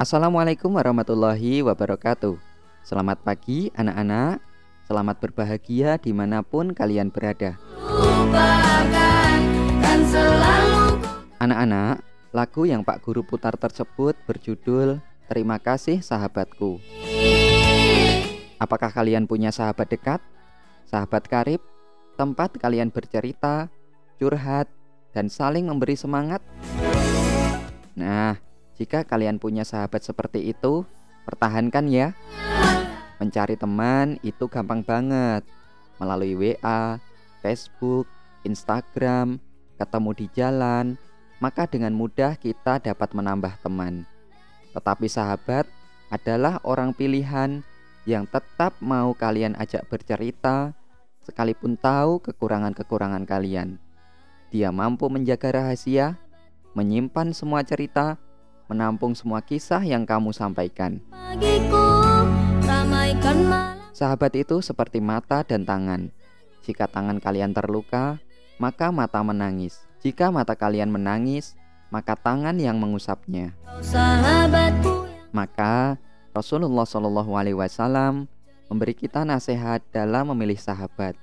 Assalamualaikum warahmatullahi wabarakatuh. Selamat pagi anak-anak. Selamat berbahagia di mana pun kalian berada. Lupakan kan Anak-anak, lagu yang Pak Guru putar tersebut berjudul Terima Kasih Sahabatku Apakah kalian punya sahabat dekat? Sahabat karib? Tempat kalian bercerita, curhat, dan saling memberi semangat? Nah, jika kalian punya sahabat seperti itu, pertahankan ya Mencari teman itu gampang banget Melalui WA, Facebook, Instagram, ketemu di jalan Maka dengan mudah kita dapat menambah teman Tetapi sahabat adalah orang pilihan yang tetap mau kalian ajak bercerita Sekalipun tahu kekurangan-kekurangan kalian Dia mampu menjaga rahasia Menyimpan semua cerita Menampung semua kisah yang kamu sampaikan Sahabat itu seperti mata dan tangan. Jika tangan kalian terluka, maka mata menangis. Jika mata kalian menangis, maka tangan yang mengusapnya. Maka Rasulullah Shallallahu Alaihi Wasallam memberi kita nasihat dalam memilih sahabat,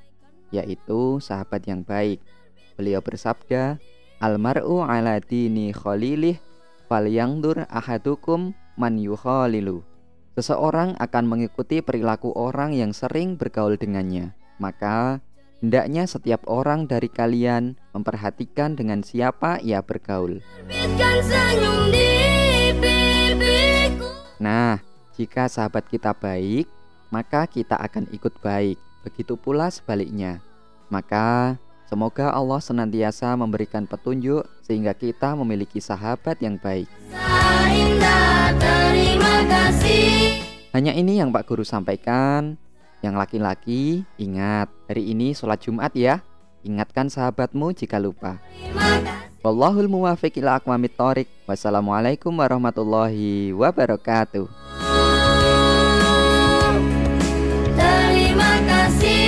yaitu sahabat yang baik. Beliau bersabda, Almaru ala dini khalilih fal yangdur ahadukum man yukhalilu. Seseorang akan mengikuti perilaku orang yang sering bergaul dengannya. Maka, hendaknya setiap orang dari kalian memperhatikan dengan siapa ia bergaul. Nah, jika sahabat kita baik, maka kita akan ikut baik. Begitu pula sebaliknya. Maka, semoga Allah senantiasa memberikan petunjuk sehingga kita memiliki sahabat yang baik. Hanya ini yang Pak Guru sampaikan. Yang laki-laki, ingat, hari ini sholat Jumat ya. Ingatkan sahabatmu jika lupa. Wallahul muwafiq ila aqwamit thoriq. Wassalamualaikum warahmatullahi wabarakatuh. Terima kasih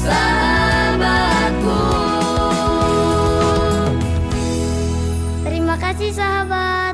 sahabatku. Terima kasih sahabat.